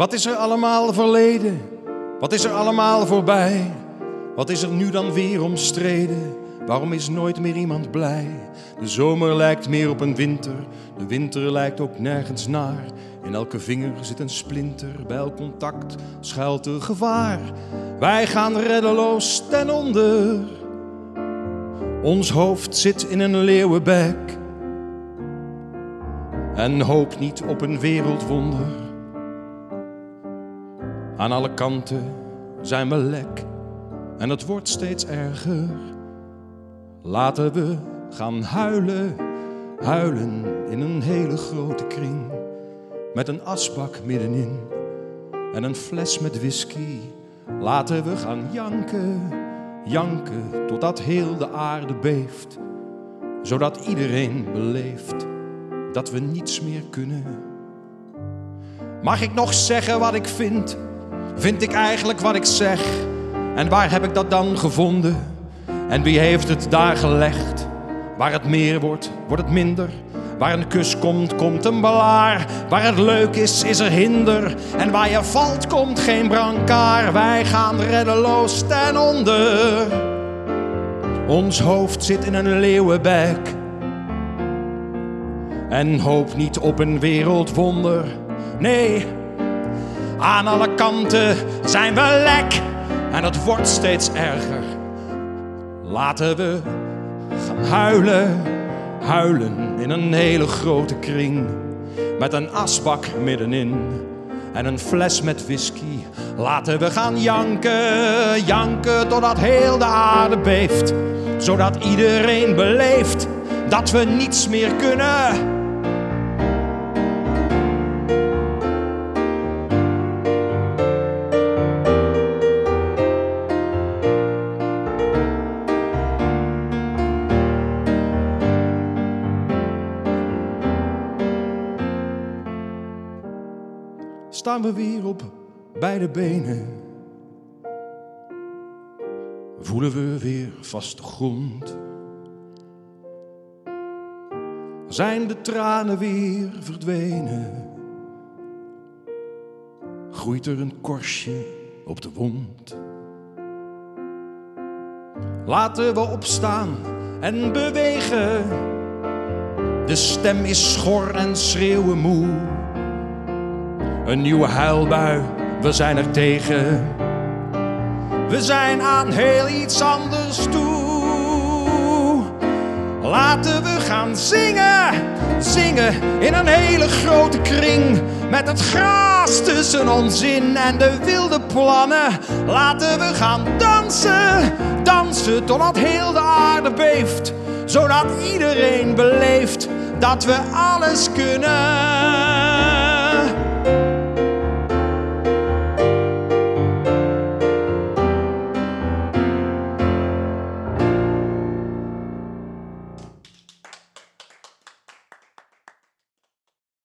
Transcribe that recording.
Wat is er allemaal verleden? Wat is er allemaal voorbij? Wat is er nu dan weer omstreden? Waarom is nooit meer iemand blij? De zomer lijkt meer op een winter, de winter lijkt ook nergens naar. In elke vinger zit een splinter, bij elk contact schuilt er gevaar. Wij gaan reddeloos ten onder. Ons hoofd zit in een leeuwenbek en hoop niet op een wereldwonder. Aan alle kanten zijn we lek en het wordt steeds erger. Laten we gaan huilen, huilen in een hele grote kring. Met een asbak middenin en een fles met whisky. Laten we gaan janken, janken totdat heel de aarde beeft. Zodat iedereen beleeft dat we niets meer kunnen. Mag ik nog zeggen wat ik vind? Vind ik eigenlijk wat ik zeg? En waar heb ik dat dan gevonden? En wie heeft het daar gelegd? Waar het meer wordt, wordt het minder. Waar een kus komt, komt een balaar. Waar het leuk is, is er hinder. En waar je valt, komt geen brancard. Wij gaan reddeloos ten onder. Ons hoofd zit in een leeuwenbek. En hoop niet op een wereldwonder. Nee, aan alle kanten zijn we lek. En het wordt steeds erger. Laten we gaan huilen, huilen in een hele grote kring. Met een asbak middenin en een fles met whisky. Laten we gaan janken, janken totdat heel de aarde beeft. Zodat iedereen beleeft dat we niets meer kunnen. Staan we weer op beide benen. Voelen we weer vaste grond. Zijn de tranen weer verdwenen? Groeit er een korstje op de wond? Laten we opstaan en bewegen. De stem is schor en schreeuwen moe. Een nieuwe huilbui, we zijn er tegen. We zijn aan heel iets anders toe. Laten we gaan zingen, zingen in een hele grote kring. Met het gras tussen ons in en de wilde plannen. Laten we gaan dansen, dansen totdat heel de aarde beeft. Zodat iedereen beleeft dat we alles kunnen.